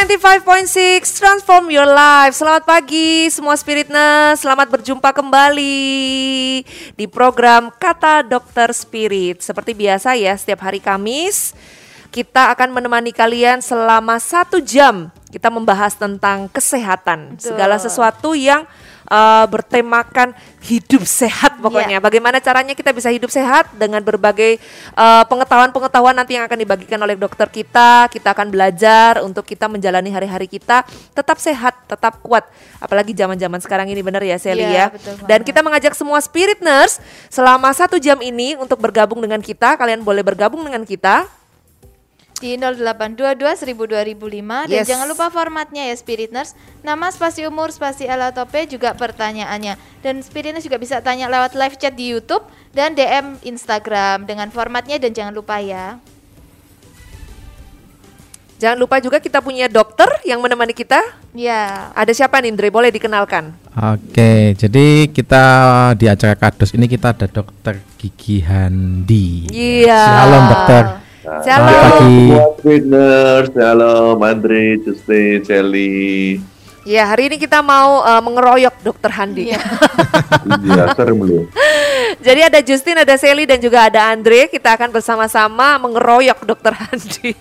Spirit 95.6 Transform your life. Selamat pagi semua Spiritness. Selamat berjumpa kembali di program Kata Dokter Spirit. Seperti biasa ya, setiap hari Kamis kita akan menemani kalian selama satu jam. Kita membahas tentang kesehatan, Betul. segala sesuatu yang uh, bertemakan hidup sehat pokoknya. Ya. Bagaimana caranya kita bisa hidup sehat dengan berbagai uh, pengetahuan-pengetahuan nanti yang akan dibagikan oleh dokter kita. Kita akan belajar untuk kita menjalani hari-hari kita tetap sehat, tetap kuat. Apalagi zaman-zaman sekarang ini benar ya Sally ya. Iya, betul Dan kita mengajak semua spirit nurse selama satu jam ini untuk bergabung dengan kita. Kalian boleh bergabung dengan kita. Di 0822 1000 2005 dan Yes. jangan lupa formatnya ya Spirit Nurse nama spasi umur spasi P juga pertanyaannya dan Spirit Nurse juga bisa tanya lewat live chat di YouTube dan DM Instagram dengan formatnya dan jangan lupa ya Jangan lupa juga kita punya dokter yang menemani kita. ya Ada siapa nih Indre? Boleh dikenalkan. Oke, jadi kita di acara Kados ini kita ada dokter Gigi Handi. Iya. Shalom dokter. Shalom. Selamat pagi. Shalom Andre, Justin, Shelly. Ya, hari ini kita mau uh, mengeroyok dokter Handi. Iya. Iya, serem loh. Jadi ada Justin, ada Sally dan juga ada Andre. Kita akan bersama-sama mengeroyok dokter Handi.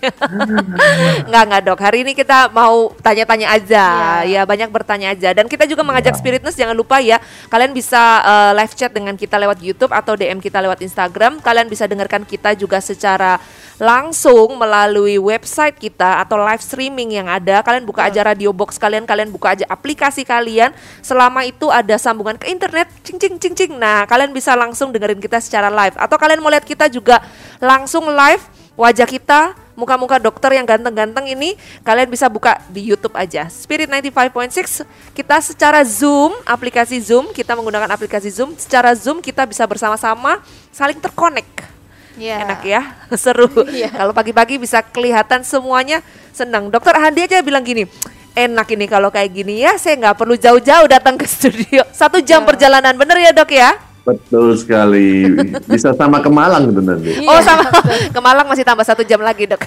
Enggak, enggak dok. Hari ini kita mau tanya-tanya aja. Ya, banyak bertanya aja. Dan kita juga mengajak Spiritness jangan lupa ya. Kalian bisa uh, live chat dengan kita lewat YouTube atau DM kita lewat Instagram. Kalian bisa dengarkan kita juga secara langsung melalui website kita atau live streaming yang ada. Kalian buka aja radio box kalian, kalian buka aja aplikasi kalian. Selama itu ada sambungan ke internet, cing cing cing cing. Nah, kalian bisa langsung dengerin kita secara live atau kalian mau lihat kita juga langsung live wajah kita muka-muka dokter yang ganteng-ganteng ini kalian bisa buka di YouTube aja. Spirit 95.6 kita secara Zoom, aplikasi Zoom, kita menggunakan aplikasi Zoom, secara Zoom kita bisa bersama-sama saling terkonek. ya Enak ya, seru. Iya. Kalau pagi-pagi bisa kelihatan semuanya senang. Dokter Handi aja bilang gini, enak ini kalau kayak gini ya, saya nggak perlu jauh-jauh datang ke studio. Satu jam Ya. perjalanan, bener ya dok ya? Betul sekali. Bisa sama ke Malang itu nanti. Iya, oh sama, ke Malang masih tambah satu jam lagi dok.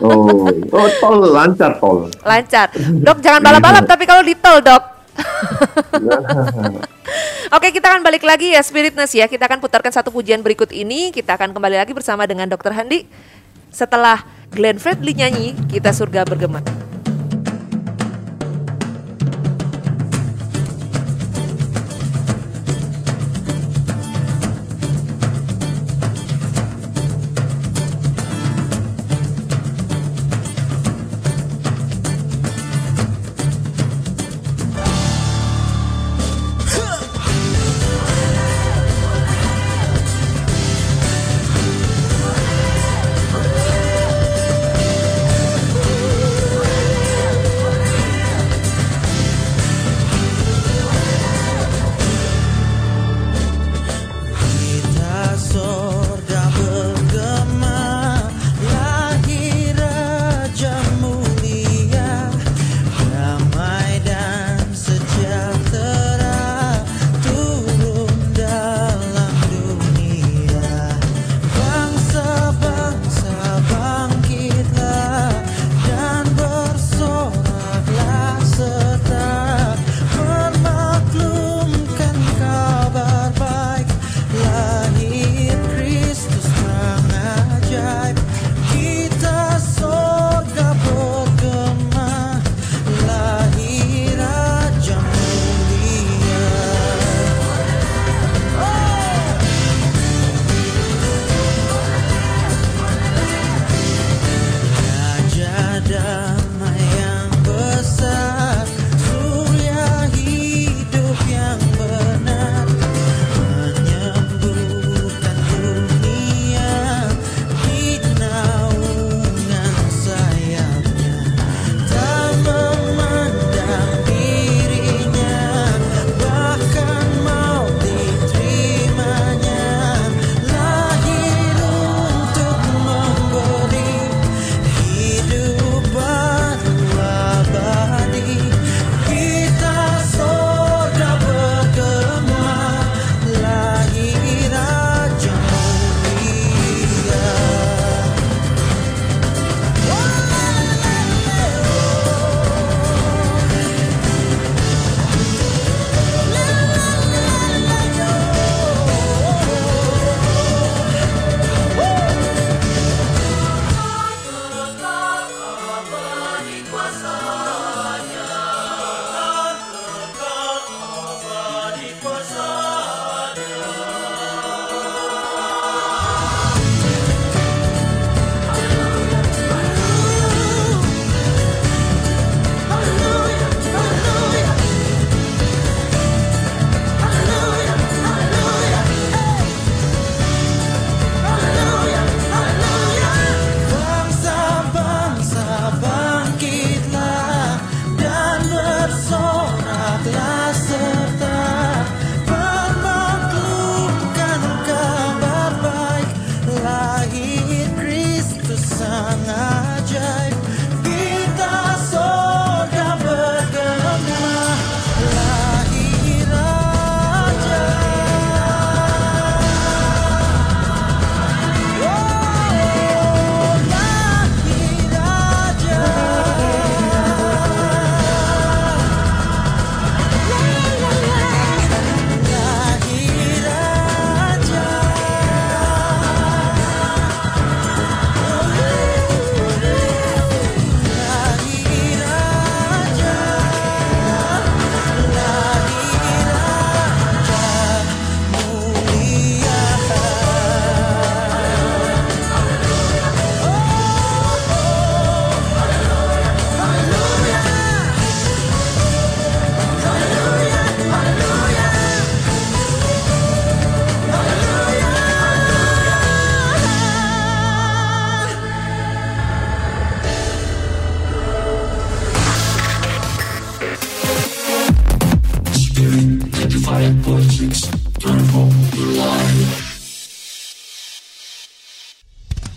Oh, oh tol lancar tol. Lancar. Dok jangan balap-balap tapi kalau di tol dok. Oke kita akan balik lagi ya Spiritness ya Kita akan putarkan satu pujian berikut ini Kita akan kembali lagi bersama dengan Dokter Handi Setelah Glenn Fredly nyanyi Kita surga bergema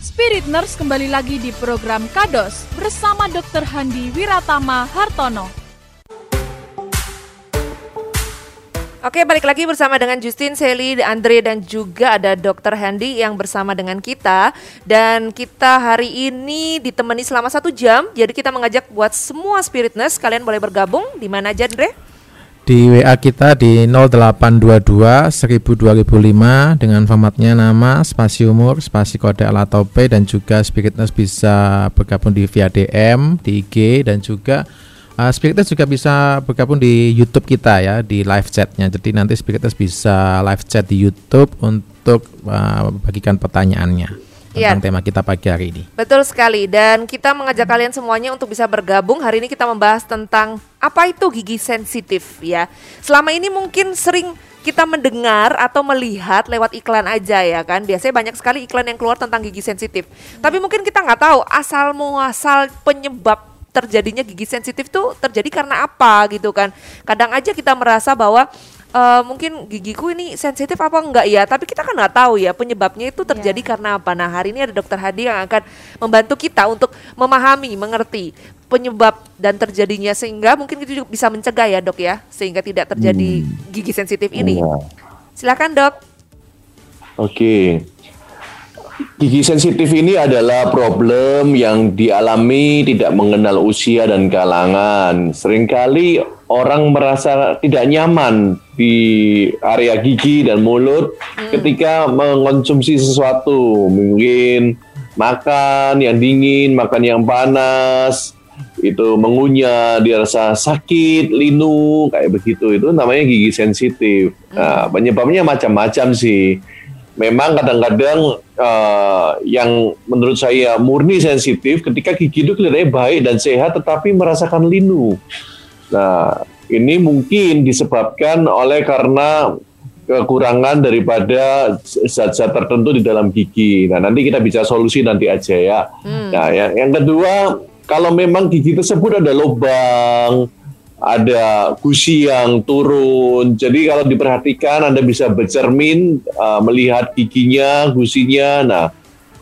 Spirit Nurse kembali lagi di program Kados bersama Dr. Handi Wiratama Hartono. Oke, balik lagi bersama dengan Justin, Sally, Andre dan juga ada Dr. Handy yang bersama dengan kita dan kita hari ini ditemani selama satu jam. Jadi kita mengajak buat semua spiritness kalian boleh bergabung di mana aja, Andre? Di WA kita di 0822 1000 dengan formatnya nama, spasi umur, spasi kode alatope dan juga Spiritness bisa bergabung di via DM, di IG dan juga uh, Spiritness juga bisa bergabung di YouTube kita ya di live chatnya. Jadi nanti Spiritness bisa live chat di YouTube untuk uh, bagikan pertanyaannya tentang Iya. tema kita pagi hari ini. Betul sekali dan kita mengajak kalian semuanya untuk bisa bergabung. Hari ini kita membahas tentang apa itu gigi sensitif ya. Selama ini mungkin sering kita mendengar atau melihat lewat iklan aja ya kan. Biasanya banyak sekali iklan yang keluar tentang gigi sensitif. Tapi mungkin kita nggak tahu asal muasal penyebab terjadinya gigi sensitif tuh terjadi karena apa gitu kan. Kadang aja kita merasa bahwa eh, mungkin gigiku ini sensitif apa enggak ya tapi kita kan nggak tahu ya penyebabnya itu terjadi Ya. karena apa nah hari ini ada dokter Hadi yang akan membantu kita untuk memahami mengerti penyebab dan terjadinya sehingga mungkin kita juga bisa mencegah ya dok ya sehingga tidak terjadi gigi sensitif ini Iya. silakan dok Oke. Gigi sensitif ini adalah problem yang dialami tidak mengenal usia dan kalangan. Seringkali orang merasa tidak nyaman di area gigi dan mulut ketika mengonsumsi sesuatu. Mungkin makan yang dingin, makan yang panas, itu mengunyah, dia rasa sakit, linu, kayak begitu. Itu namanya gigi sensitif. Nah, penyebabnya macam-macam sih memang kadang-kadang eh, yang menurut saya murni sensitif ketika gigi itu kelihatannya baik dan sehat tetapi merasakan linu. Nah, ini mungkin disebabkan oleh karena kekurangan daripada zat-zat tertentu di dalam gigi. Nah, nanti kita bisa solusi nanti aja ya. Nah, yang, yang kedua, kalau memang gigi tersebut ada lubang, ada gusi yang turun. Jadi kalau diperhatikan Anda bisa bercermin uh, melihat giginya, gusinya. Nah,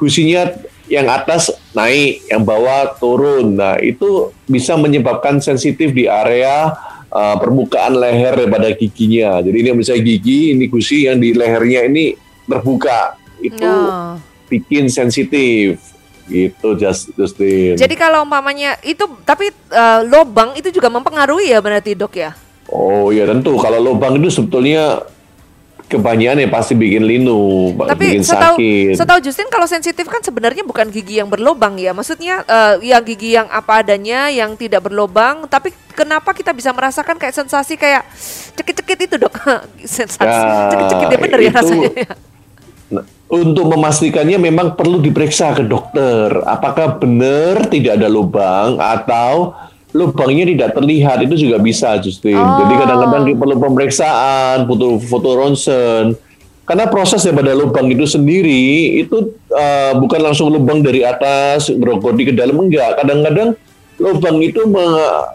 gusinya yang atas naik, yang bawah turun. Nah, itu bisa menyebabkan sensitif di area uh, permukaan leher daripada giginya. Jadi ini misalnya gigi, ini gusi yang di lehernya ini terbuka. Itu Nah. bikin sensitif. Gitu Just- Justin. jadi kalau umpamanya itu tapi eh, lobang itu juga mempengaruhi ya berarti dok ya Oh ya tentu kalau lubang itu sebetulnya kebanyakan ya pasti bikin linu, Tapi bikin setahu sakit. setahu Justin kalau sensitif kan sebenarnya bukan gigi yang berlobang ya. Maksudnya eh, yang gigi yang apa adanya yang tidak berlobang. Tapi kenapa kita bisa merasakan kayak sensasi kayak cekit-cekit itu dok? sensasi Ya, cekit-cekit ya bener ya itu- rasanya. ya? Untuk memastikannya memang perlu diperiksa ke dokter. Apakah benar tidak ada lubang atau lubangnya tidak terlihat itu juga bisa Justin. Oh. Jadi kadang-kadang perlu pemeriksaan, foto foto ronsen. Karena proses daripada lubang itu sendiri itu eh, bukan langsung lubang dari atas berogodi ke dalam enggak. Kadang-kadang lubang itu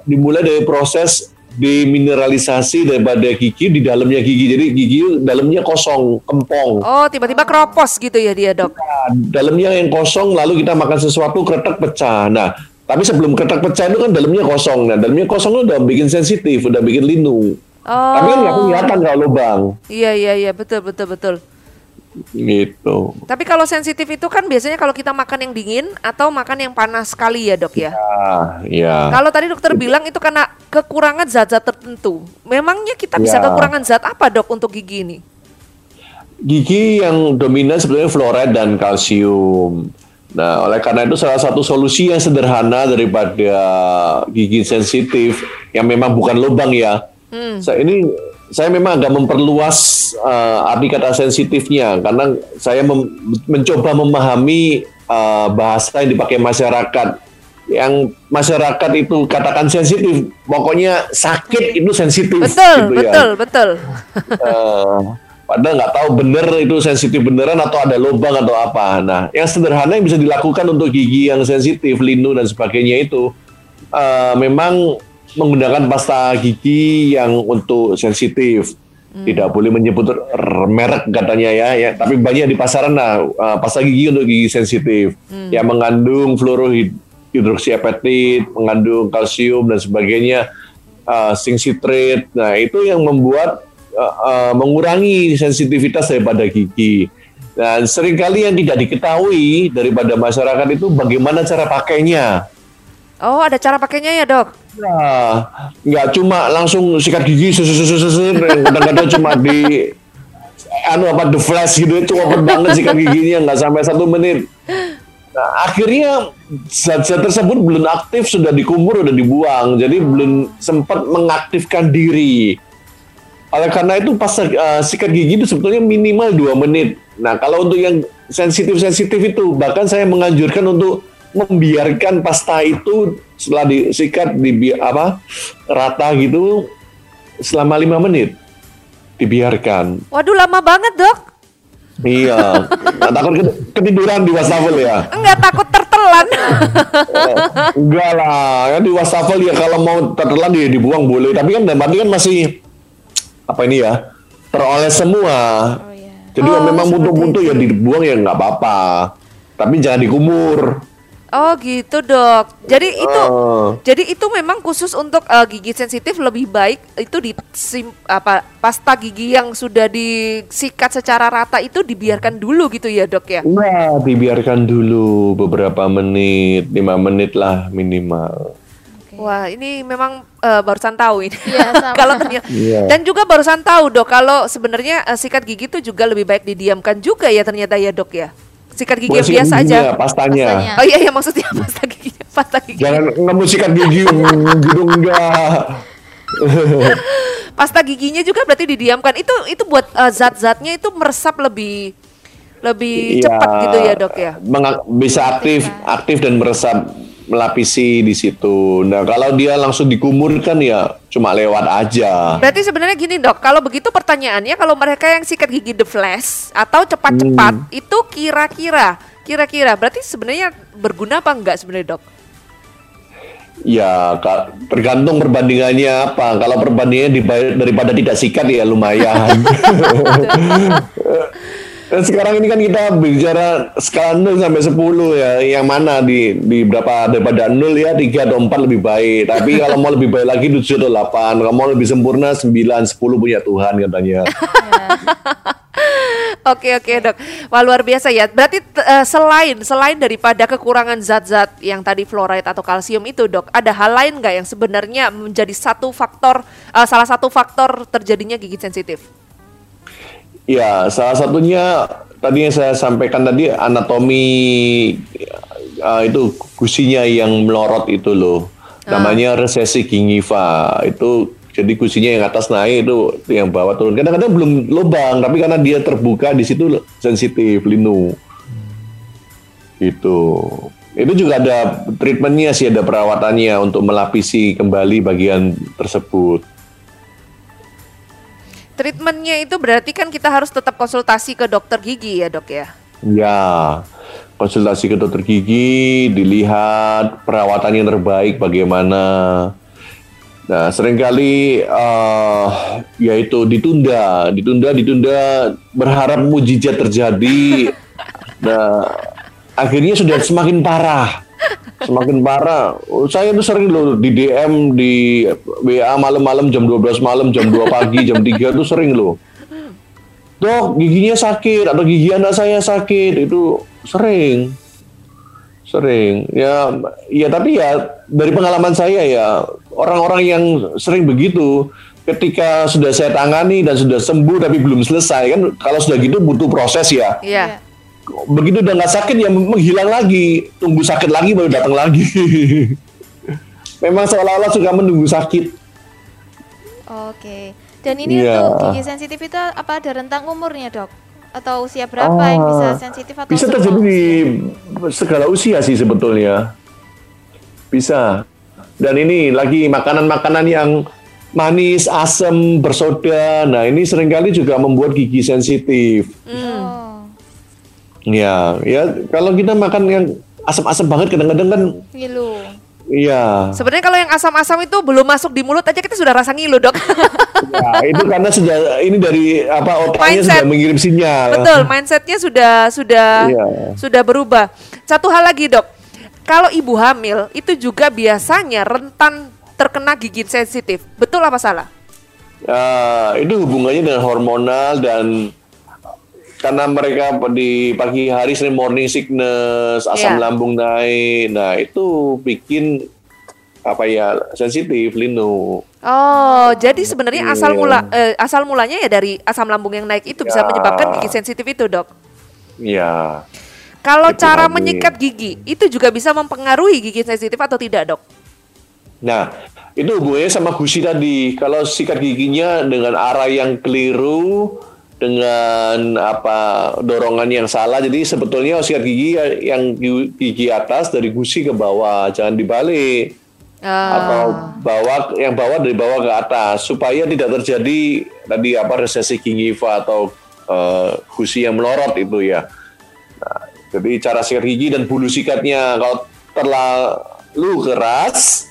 dimulai dari proses demineralisasi daripada gigi di dalamnya gigi. Jadi gigi dalamnya kosong, kempong. Oh tiba-tiba keropos gitu ya dia dok. dalamnya yang kosong lalu kita makan sesuatu kretek pecah. Nah, tapi sebelum kretek pecah itu kan dalamnya kosong. Nah, dalamnya kosong itu udah bikin sensitif, udah bikin linu. Oh. Tapi kan nggak kelihatan kalau lubang. Iya iya iya betul betul betul. Gitu. Tapi kalau sensitif itu kan biasanya kalau kita makan yang dingin atau makan yang panas sekali ya dok ya. Ah, ya. Kalau tadi dokter bilang itu karena kekurangan zat-zat tertentu. Memangnya kita bisa Ya. kekurangan zat apa dok untuk gigi ini? Gigi yang dominan sebenarnya fluoride dan kalsium. Nah, oleh karena itu salah satu solusi yang sederhana daripada gigi sensitif yang memang bukan lubang ya. Saya ini saya memang agak memperluas eh, arti kata sensitifnya karena saya mem- mencoba memahami eh, bahasa yang dipakai masyarakat. Yang masyarakat itu katakan sensitif, pokoknya sakit itu sensitif. Betul, gitu ya. betul, betul. Eh, padahal nggak tahu bener itu sensitif beneran atau ada lubang atau apa. Nah, yang sederhana yang bisa dilakukan untuk gigi yang sensitif, linu dan sebagainya itu eh, memang menggunakan pasta gigi yang untuk sensitif. Tidak boleh menyebut merek katanya ya, ya. Tapi banyak di pasaran nah uh, pasta gigi untuk gigi sensitif yang mengandung fluorohidroksiepetit, mengandung kalsium dan sebagainya, uh, zinc citrate. Nah itu yang membuat uh, uh, mengurangi sensitivitas daripada gigi. Dan sering kali yang tidak diketahui daripada masyarakat itu bagaimana cara pakainya. Oh, ada cara pakainya ya, Dok? Nah, nggak cuma langsung sikat gigi susu-susu-susu, kadang-kadang cuma di anu apa the flash gitu itu cepet banget sikat giginya nggak sampai satu menit. Nah, akhirnya zat-zat tersebut belum aktif sudah dikumur sudah dibuang, jadi belum sempat mengaktifkan diri. Oleh karena itu pas uh, sikat gigi itu sebetulnya minimal dua menit. Nah kalau untuk yang sensitif-sensitif itu bahkan saya menganjurkan untuk membiarkan pasta itu setelah disikat di apa rata gitu selama lima menit dibiarkan. Waduh, lama banget, Dok. Iya, nah, takut ketiduran di wastafel ya? Enggak takut tertelan. Enggak lah, kan di wastafel ya kalau mau tertelan dia dibuang boleh, tapi kan dalam arti kan masih apa ini ya teroles semua. Oh iya. Jadi Oh, memang seperti buntu-buntu ya dibuang ya nggak apa-apa. Tapi jangan dikumur. Oh, gitu, Dok. Jadi itu Eh, jadi itu memang khusus untuk eh, gigi sensitif lebih baik itu di sim, apa pasta gigi yang sudah disikat secara rata itu dibiarkan dulu gitu ya, Dok ya. Nah, dibiarkan dulu beberapa menit, lima menit lah minimal. Wah, ini memang eh, barusan tahu ini. Iya, sama. kalau ternyata Iya. dan juga barusan tahu, Dok, kalau sebenarnya eh, sikat gigi itu juga lebih baik didiamkan juga ya ternyata ya, Dok ya. Sikat gigi yang biasa giginya, aja. Pastanya. Pastanya. Oh iya, iya maksudnya pasta gigi, pasta gigi. Jangan mau sikat gigi gitu enggak. Pasta giginya juga berarti didiamkan. Itu itu buat eh, zat-zatnya itu meresap lebih lebih Iya, cepat gitu ya, Dok ya. bisa aktif, aktif dan meresap melapisi di situ. Nah, kalau dia langsung dikumurkan ya cuma lewat aja. Berarti sebenarnya gini dok, kalau begitu pertanyaannya kalau mereka yang sikat gigi the flash atau cepat-cepat Hmm. itu kira-kira, kira-kira berarti sebenarnya berguna apa enggak sebenarnya dok? Ya, tergantung perbandingannya apa. Kalau perbandingannya daripada tidak sikat ya lumayan. Dan sekarang ini kan kita bicara skala 0 sampai 10 ya. Yang mana di di berapa daripada 0 ya 3 atau 4 lebih baik. Tapi kalau mau lebih baik lagi 7 atau 8. Kalau mau lebih sempurna 9, 10 punya Tuhan katanya. Oke oke dok, wah luar biasa ya. Berarti eh, selain selain daripada kekurangan zat-zat yang tadi fluoride atau kalsium itu dok, ada hal lain nggak yang sebenarnya menjadi satu faktor, eh, salah satu faktor terjadinya gigi sensitif? Ya, salah satunya tadi yang saya sampaikan tadi anatomi uh, itu gusinya yang melorot itu loh. Namanya resesi gingiva. Itu jadi gusinya yang atas naik itu yang bawah turun. Kadang-kadang belum lubang, tapi karena dia terbuka di situ sensitif linu. Itu. Itu juga ada treatmentnya sih, ada perawatannya untuk melapisi kembali bagian tersebut. Treatmentnya itu berarti kan kita harus tetap konsultasi ke dokter gigi ya dok ya? Ya, konsultasi ke dokter gigi, dilihat perawatan yang terbaik bagaimana. Nah, sering kali eh yaitu ditunda, ditunda, ditunda, berharap mujizat terjadi. Nah, akhirnya sudah semakin parah, semakin parah. Saya tuh sering loh di DM di WA malam-malam jam 12 malam, jam 2 pagi, jam 3 tuh sering loh. Dok, giginya sakit atau gigi anak saya sakit itu sering, sering. Ya, ya tapi ya dari pengalaman saya ya orang-orang yang sering begitu ketika sudah saya tangani dan sudah sembuh tapi belum selesai kan kalau sudah gitu butuh proses ya. Iya. Begitu udah nggak sakit ya menghilang lagi, tunggu sakit lagi baru datang lagi. Memang seolah-olah suka menunggu sakit. Oke. Dan ini Iya. untuk gigi sensitif itu apa ada rentang umurnya, Dok? Atau usia berapa yang bisa Ah, sensitif atau Bisa terjadi di usia? segala usia sih sebetulnya. Bisa. Dan ini lagi makanan-makanan yang manis, asam, bersoda. Nah, ini sering kali juga membuat gigi sensitif. Oh, Ya, ya kalau kita makan yang asam-asam banget kadang-kadang kan ngilu. Iya. Sebenarnya kalau yang asam-asam itu belum masuk di mulut aja kita sudah rasa ngilu, Dok. Ya, itu karena sudah ini dari apa otaknya Mindset. sudah mengirim sinyal. Betul, mindsetnya sudah sudah Iya. sudah berubah. Satu hal lagi, Dok. Kalau ibu hamil itu juga biasanya rentan terkena gigit sensitif. Betul apa salah? Ya, itu hubungannya dengan hormonal dan karena mereka di pagi hari sering morning sickness, asam Iya. lambung naik. Nah, itu bikin apa ya sensitif lino. Oh, jadi sebenarnya asal Iya. mula eh, asal mulanya ya dari asam lambung yang naik itu bisa Ya. menyebabkan gigi sensitif itu, Dok. Iya. Kalau Itu cara menyikat gigi itu juga bisa mempengaruhi gigi sensitif atau tidak, Dok? Nah, itu hubungannya sama gusi tadi. Kalau sikat giginya dengan arah yang keliru, dengan apa dorongan yang salah, jadi sebetulnya sikat gigi yang gi- gigi atas dari gusi ke bawah, jangan dibalik. Ah. Atau bawah yang bawah dari bawah ke atas supaya tidak terjadi tadi apa resesi gingiva atau eh, gusi yang melorot itu ya. Nah, jadi cara sikat gigi dan bulu sikatnya kalau terlalu keras,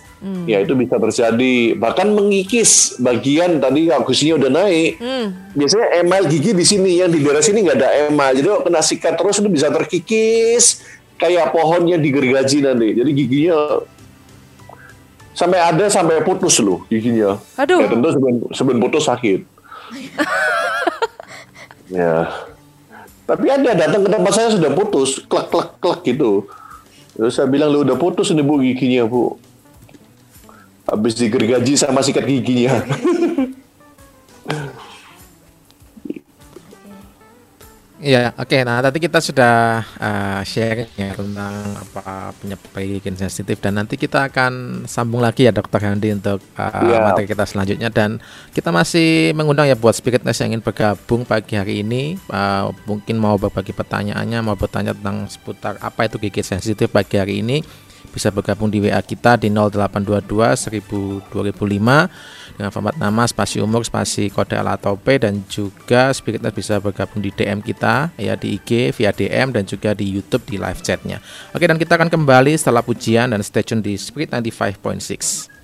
ya itu bisa terjadi bahkan mengikis bagian tadi kalau gusinya udah naik. Biasanya emal gigi di sini yang di daerah sini nggak ada emal, jadi kalau kena sikat terus itu bisa terkikis kayak pohon yang digergaji nanti. Jadi giginya sampai ada sampai putus loh giginya. Aduh. Ya tentu sebelum, sebelum putus sakit. ya. Tapi ada datang ke tempat saya sudah putus, klek klek klek gitu. Terus saya bilang lu udah putus ini bu giginya bu. Habis digergaji sama sikat giginya. Iya, oke. Nah, tadi kita sudah uh, sharing ya tentang apa penyebab gigi sensitif dan nanti kita akan sambung lagi ya Dokter Handi untuk uh, Iya. materi kita selanjutnya dan kita masih mengundang ya buat Spiritness yang ingin bergabung pagi hari ini uh, mungkin mau berbagi pertanyaannya, mau bertanya tentang seputar apa itu gigi sensitif pagi hari ini bisa bergabung di WA kita di 0822 1000 2005 dengan format nama spasi umur spasi kode atau P dan juga Spiritness bisa bergabung di DM kita ya di IG via DM dan juga di YouTube di live chatnya. Oke dan kita akan kembali setelah pujian dan stay tune di Spirit 95.6.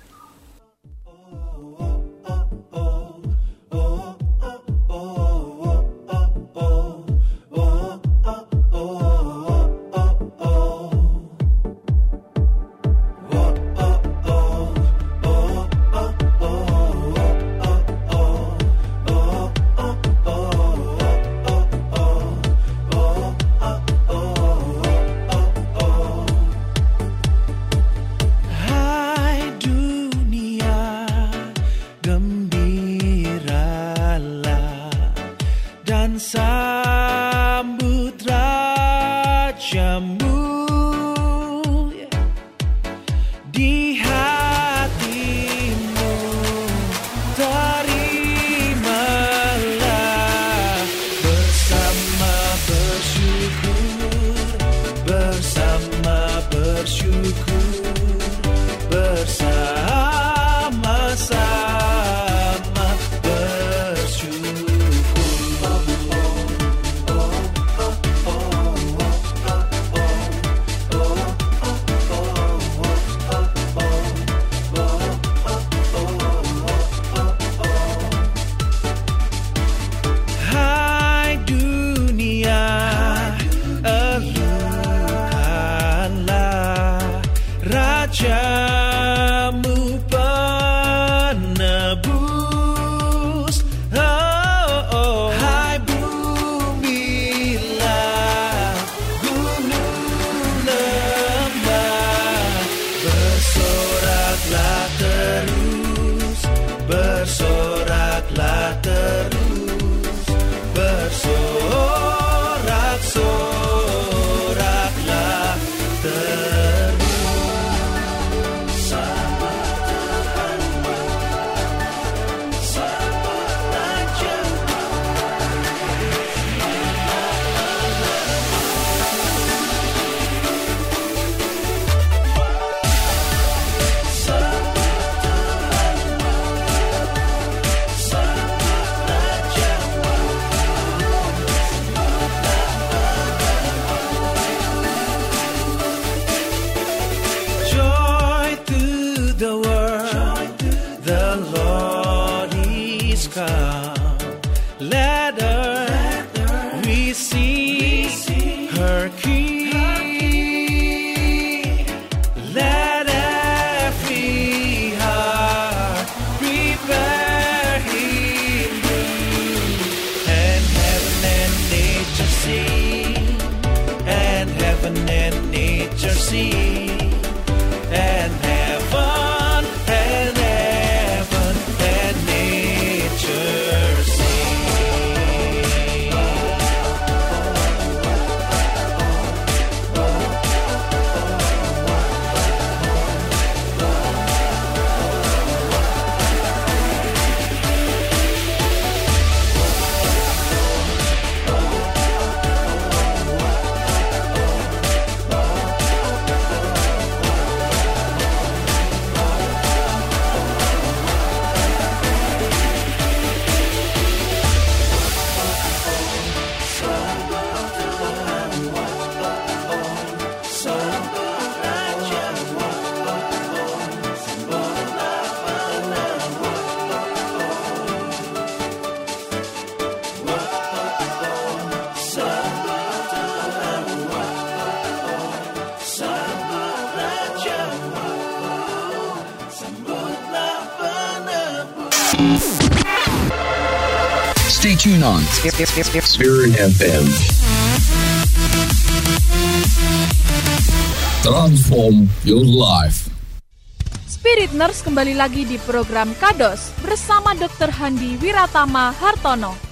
Spirit FM. Transform your life. Spirit Nurse kembali lagi di program Kados bersama Dr. Handi Wiratama Hartono.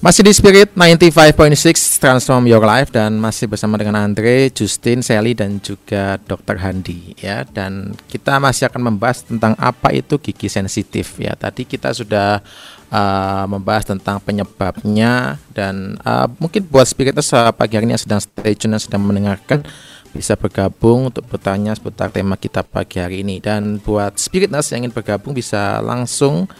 Masih di Spirit 95.6 Transform Your Life dan masih bersama dengan Andre, Justin, Sally dan juga Dr. Handi ya. Dan kita masih akan membahas tentang apa itu gigi sensitif ya. Tadi kita sudah uh, membahas tentang penyebabnya dan uh, mungkin buat Spiriters uh, pagi hari ini yang sedang stay tune dan sedang mendengarkan bisa bergabung untuk bertanya seputar tema kita pagi hari ini dan buat Spiritness yang ingin bergabung bisa langsung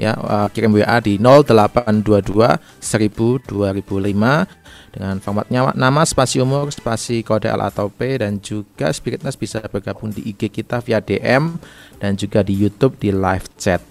ya uh, kirim WA di 0822 1000 2005 dengan formatnya nama spasi umur spasi kode L atau P dan juga Spiritness bisa bergabung di IG kita via DM dan juga di YouTube di live chat.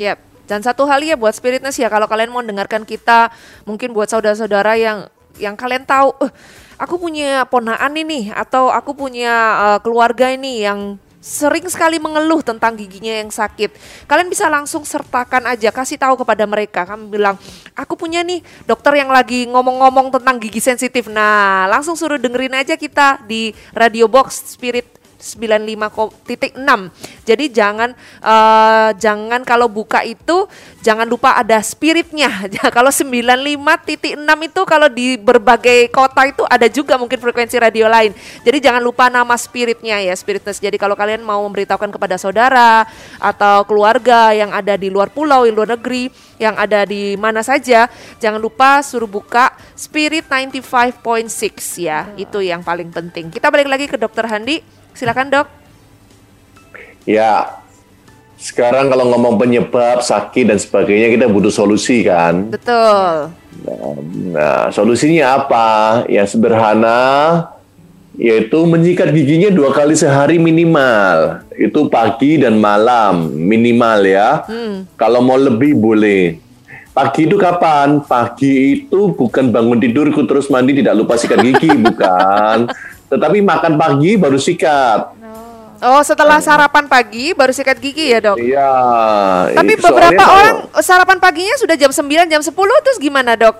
Yap. Dan satu hal ya buat Spiritness ya kalau kalian mau dengarkan kita, mungkin buat saudara-saudara yang yang kalian tahu, eh, aku punya ponaan ini atau aku punya uh, keluarga ini yang sering sekali mengeluh tentang giginya yang sakit. Kalian bisa langsung sertakan aja, kasih tahu kepada mereka. Kamu bilang, aku punya nih dokter yang lagi ngomong-ngomong tentang gigi sensitif. Nah, langsung suruh dengerin aja kita di Radio Box Spirit 95.6. Jadi jangan uh, jangan kalau buka itu jangan lupa ada spiritnya. kalau 95.6 itu kalau di berbagai kota itu ada juga mungkin frekuensi radio lain. Jadi jangan lupa nama spiritnya ya, spiritness. Jadi kalau kalian mau memberitahukan kepada saudara atau keluarga yang ada di luar pulau, di luar negeri, yang ada di mana saja, jangan lupa suruh buka Spirit 95.6 ya. Itu yang paling penting. Kita balik lagi ke Dokter Handi. Silakan dok. Ya, sekarang kalau ngomong penyebab sakit dan sebagainya kita butuh solusi kan. Betul. Nah, solusinya apa? Yang sederhana yaitu menyikat giginya dua kali sehari minimal. Itu pagi dan malam minimal ya. Hmm. Kalau mau lebih boleh. Pagi itu kapan? Pagi itu bukan bangun tidur ikut terus mandi tidak lupa sikat gigi, bukan. Tetapi makan pagi baru sikat. Oh, setelah sarapan pagi baru sikat gigi ya, Dok? Iya. Tapi beberapa kalau- orang sarapan paginya sudah jam 9, jam 10 terus gimana, Dok?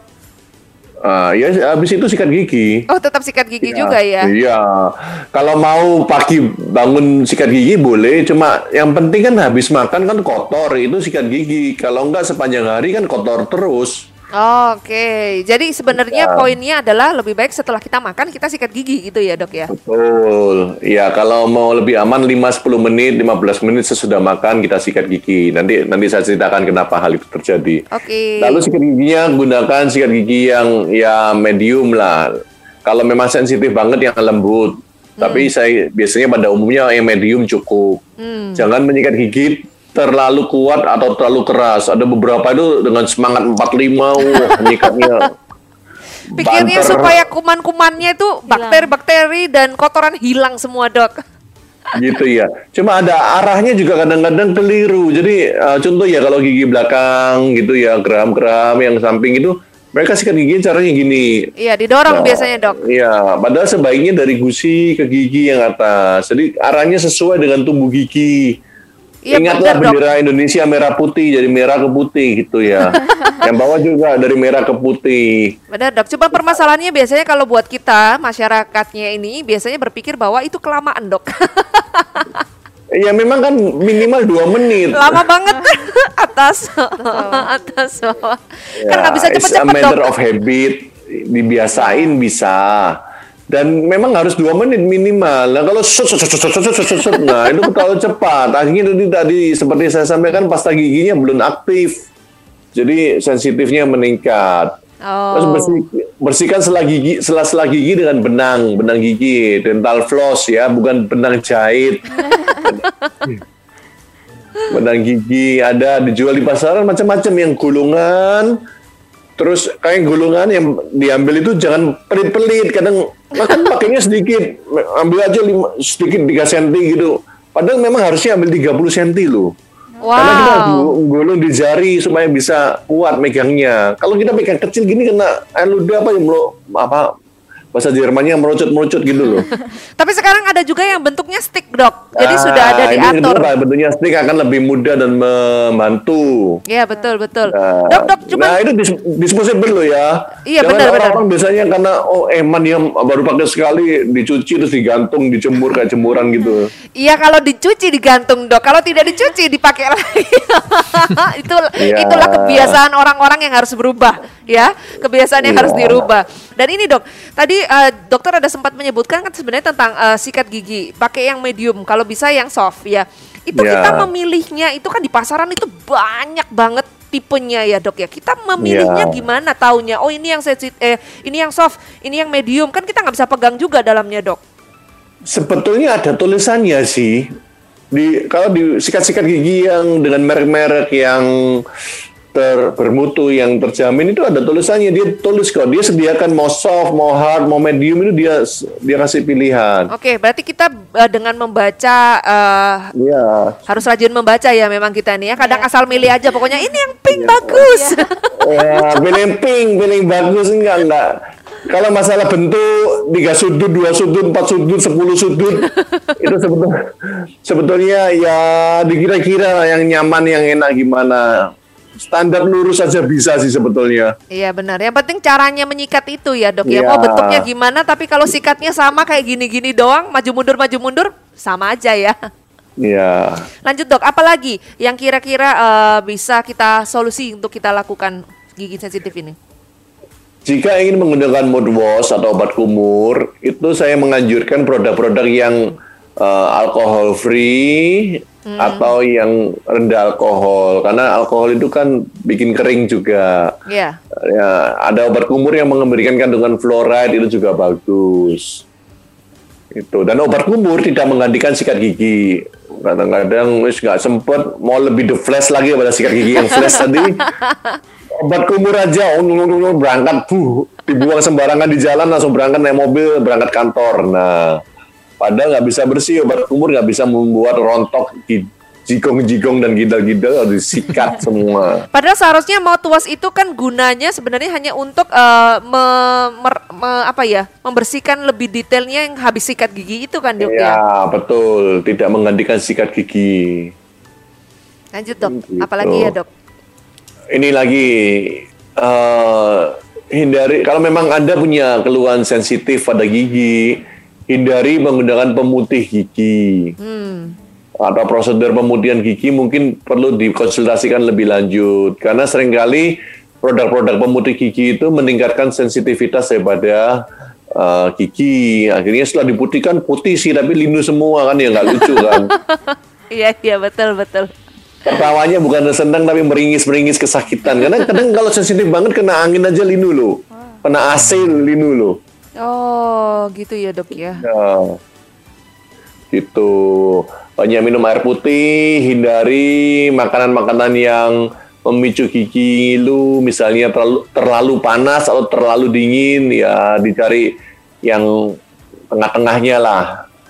Ah, ya habis itu sikat gigi. Oh, tetap sikat gigi juga ya. Iya. Kalau mau pagi bangun sikat gigi boleh, cuma yang penting kan habis makan kan kotor, itu sikat gigi. Kalau enggak sepanjang hari kan kotor terus. Oke, jadi sebenarnya Ya. poinnya adalah lebih baik setelah kita makan kita sikat gigi gitu ya, Dok ya. Betul. Ya, kalau mau lebih aman 5 10 menit, 15 menit sesudah makan kita sikat gigi. Nanti nanti saya ceritakan kenapa hal itu terjadi. Oke. Lalu sikat giginya gunakan sikat gigi yang ya medium lah. Kalau memang sensitif banget yang lembut. Tapi saya biasanya pada umumnya yang medium cukup. Jangan menyikat gigi terlalu kuat atau terlalu keras. Ada beberapa itu dengan semangat 45 wah menyikatnya. Pikirnya banter. supaya kuman-kumannya itu bakteri-bakteri dan kotoran hilang semua, Dok. gitu ya. Cuma ada arahnya juga kadang-kadang keliru. Jadi uh, contoh ya kalau gigi belakang gitu ya, geram-geram yang samping itu Mereka sikat gigi caranya gini. Iya, didorong Nah, biasanya, Dok. Iya, padahal sebaiknya dari gusi ke gigi yang atas. Jadi arahnya sesuai dengan tumbuh gigi. Iya, Ingatlah benar, Dok. bendera Indonesia merah putih jadi merah ke putih gitu ya. yang bawah juga dari merah ke putih. Benar, Dok. Coba permasalahannya biasanya kalau buat kita, masyarakatnya ini biasanya berpikir bahwa itu kelamaan, Dok. Ya memang kan minimal dua menit. Lama banget atas atas bawah. kan nggak bisa Ya, it's a cepet-cepet, matter Dok. of habit. Dibiasain bisa dan memang harus dua menit minimal. Nah kalau sut sut sut sut sut sut nah itu terlalu cepat. Akhirnya tadi tadi seperti saya sampaikan pasta giginya belum aktif, jadi sensitifnya meningkat. Oh. Terus bersih, bersihkan selah gigi, selah selah gigi dengan benang, benang gigi, dental floss ya, bukan benang jahit. benang gigi ada dijual di pasaran macam-macam yang gulungan, Terus kayak gulungan yang diambil itu jangan pelit-pelit, kadang makan pakainya sedikit, ambil aja lima, sedikit 3 cm gitu. Padahal memang harusnya ambil 30 cm loh. Karena kita Wow. gu- gulung di jari supaya bisa kuat megangnya. Kalau kita pegang kecil gini kena air ludah apa yang melo, apa bahasa Jermannya merucut-merucut gitu loh. Tapi sekarang ada juga yang bentuknya stick, Dok. Jadi Ah, sudah ada diatur. kenapa bentuknya stick akan lebih mudah dan membantu. Iya, betul, betul. Nah, Dok, Dok, cuma nah itu dis disposable loh ya. Iya, Jangan benar, benar. Orang-orang biasanya karena oh eman dia baru pakai sekali dicuci terus digantung, dijemur kayak jemuran gitu. Iya kalau dicuci digantung dok, kalau tidak dicuci dipakai lagi. Itu Iya. itulah kebiasaan orang-orang yang harus berubah, ya kebiasaan yang Iya. harus dirubah. Dan ini dok, tadi eh, dokter ada sempat menyebutkan kan sebenarnya tentang eh, sikat gigi, pakai yang medium, kalau bisa yang soft ya. Itu Iya. kita memilihnya itu kan di pasaran itu banyak banget tipenya ya dok ya. Kita memilihnya Iya. gimana taunya? Oh ini yang sensit, eh ini yang soft, ini yang medium, kan kita nggak bisa pegang juga dalamnya dok. Sebetulnya ada tulisannya sih. Di kalau di sikat-sikat gigi yang dengan merek-merek yang ter, bermutu yang terjamin itu ada tulisannya dia tulis kok dia sediakan mau soft mau hard mau medium itu dia dia kasih pilihan Oke, berarti kita eh, dengan membaca eh, Iya. harus rajin membaca ya memang kita nih ya. Kadang Iya. asal milih aja pokoknya ini yang pink Iya. bagus. Ya, pilih pink, pilih bagus enggak enggak. Kalau masalah bentuk tiga sudut, dua sudut, empat sudut, sepuluh sudut itu sebetulnya sebetulnya ya dikira-kira yang nyaman, yang enak gimana. Standar lurus saja bisa sih sebetulnya. Iya benar. Yang penting caranya menyikat itu ya dok ya. Iya. Mau bentuknya gimana tapi kalau sikatnya sama kayak gini-gini doang, maju mundur maju mundur sama aja ya. Ya. Lanjut dok, apalagi yang kira-kira eh, bisa kita solusi untuk kita lakukan gigi sensitif ini? Jika ingin menggunakan mouthwash atau obat kumur, itu saya menganjurkan produk-produk yang eh, alkohol free atau yang rendah alkohol, karena alkohol itu kan bikin kering juga. Iya. Ya, ada obat kumur yang memberikan kandungan fluoride itu juga bagus. Itu dan obat kumur tidak menggantikan sikat gigi. Kadang-kadang wis nggak sempet mau lebih the flash lagi pada sikat gigi yang flash tadi. Obat kumur aja oh, berangkat buh, dibuang sembarangan di jalan langsung berangkat naik mobil berangkat kantor. Nah, padahal nggak bisa bersih obat kumur nggak bisa membuat rontok jigong-jigong dan gidal-gidal harus disikat semua. Padahal seharusnya mouthwash itu kan gunanya sebenarnya hanya untuk eh, me- mer- me- apa ya membersihkan lebih detailnya yang habis sikat gigi itu kan dok ya. Ya, betul. Tidak menggantikan sikat gigi. Lanjut dok, Gitu. apalagi ya dok? Ini lagi eh, hindari kalau memang Anda punya keluhan sensitif pada gigi, hindari menggunakan pemutih gigi. Hmm. Atau prosedur pemutihan gigi mungkin perlu dikonsultasikan lebih lanjut karena sering kali produk-produk pemutih gigi itu meningkatkan sensitivitas daripada eh, gigi. Akhirnya setelah diputihkan putih sih tapi linu semua kan ya nggak lucu kan. Iya iya betul betul. Tertawanya bukan senang tapi meringis-meringis kesakitan. Karena kadang kalau sensitif banget kena angin aja linu loh. Kena AC linu loh. Oh gitu ya dok ya. Ya. Gitu. Banyak minum air putih, hindari makanan-makanan yang memicu gigi lu, misalnya terlalu, terlalu panas atau terlalu dingin, ya dicari yang tengah-tengahnya lah.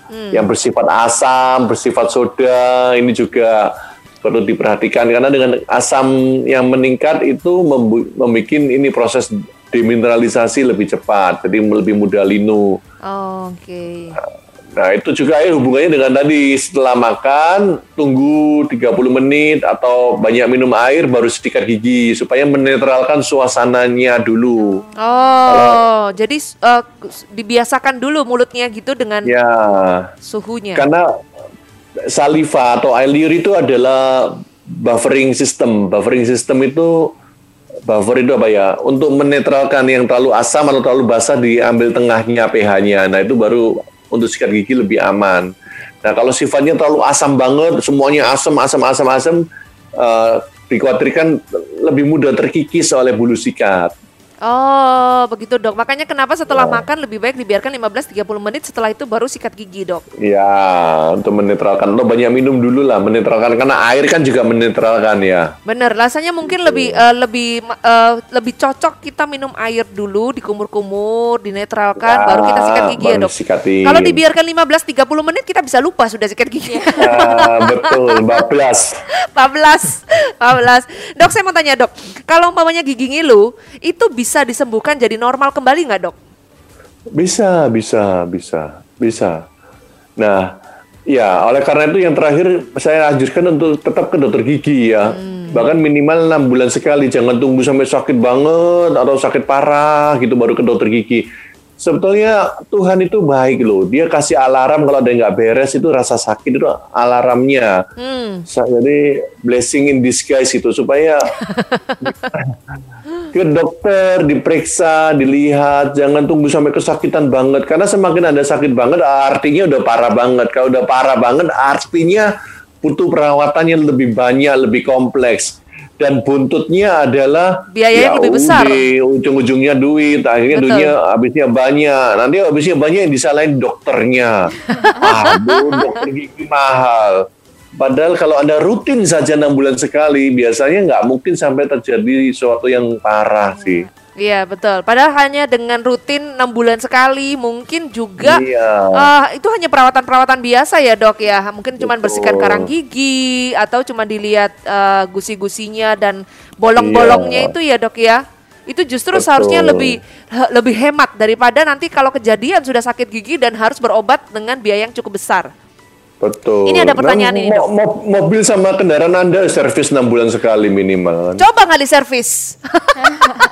Yang bersifat asam, bersifat soda, ini juga perlu diperhatikan karena dengan asam yang meningkat itu membuat ini proses demineralisasi lebih cepat, jadi lebih mudah linu. Oh, Oke. Nah itu juga ya hubungannya dengan tadi setelah makan tunggu 30 menit atau banyak minum air baru sikat gigi supaya menetralkan suasananya dulu. Oh, jadi uh, dibiasakan dulu mulutnya gitu dengan ya, suhunya. Karena saliva atau air liur itu adalah buffering system. Buffering system itu buffer itu apa ya? Untuk menetralkan yang terlalu asam atau terlalu basah diambil tengahnya pH-nya. Nah itu baru untuk sikat gigi lebih aman. Nah kalau sifatnya terlalu asam banget, semuanya asam, asam, asam, asam, uh, dikhawatirkan lebih mudah terkikis oleh bulu sikat. Oh, begitu dok. Makanya kenapa setelah ya. makan lebih baik dibiarkan 15-30 menit setelah itu baru sikat gigi dok. Ya, untuk menetralkan. Lo banyak minum dulu lah, menetralkan karena air kan juga menetralkan ya. Bener, rasanya mungkin lebih uh, lebih uh, lebih cocok kita minum air dulu, dikumur-kumur, dinetralkan, ya, baru kita sikat gigi ya dok. Sikatin. Kalau dibiarkan 15-30 menit kita bisa lupa sudah sikat gigi. Ya, betul, 14. 14, 14. Dok, saya mau tanya dok, kalau umpamanya gigi ngilu, itu bisa bisa disembuhkan jadi normal kembali nggak dok? Bisa, bisa, bisa, bisa. Nah, ya oleh karena itu yang terakhir saya anjurkan untuk tetap ke dokter gigi ya. Hmm. Bahkan minimal enam bulan sekali, jangan tunggu sampai sakit banget atau sakit parah gitu baru ke dokter gigi sebetulnya Tuhan itu baik loh. Dia kasih alarm kalau ada yang nggak beres itu rasa sakit itu alarmnya. Hmm. Jadi blessing in disguise itu supaya ke dokter diperiksa, dilihat, jangan tunggu sampai kesakitan banget. Karena semakin ada sakit banget artinya udah parah banget. Kalau udah parah banget artinya butuh perawatan yang lebih banyak, lebih kompleks dan buntutnya adalah biaya yang ya lebih besar. Ujung-ujungnya duit, akhirnya Betul. duitnya habisnya banyak. Nanti habisnya banyak yang disalahin dokternya. Aduh, dokter gigi mahal. Padahal kalau Anda rutin saja enam bulan sekali, biasanya nggak mungkin sampai terjadi sesuatu yang parah sih. Iya betul. Padahal hanya dengan rutin enam bulan sekali, mungkin juga iya. uh, itu hanya perawatan-perawatan biasa ya dok ya. Mungkin cuma bersihkan karang gigi atau cuma dilihat uh, gusi-gusinya dan bolong-bolongnya iya. itu ya dok ya. Itu justru Betul. seharusnya lebih lebih hemat daripada nanti kalau kejadian sudah sakit gigi dan harus berobat dengan biaya yang cukup besar. Betul. Ini ada pertanyaan nah, ini. Mo mo mobil sama kendaraan Anda servis enam bulan sekali minimal. Coba nggak diservis.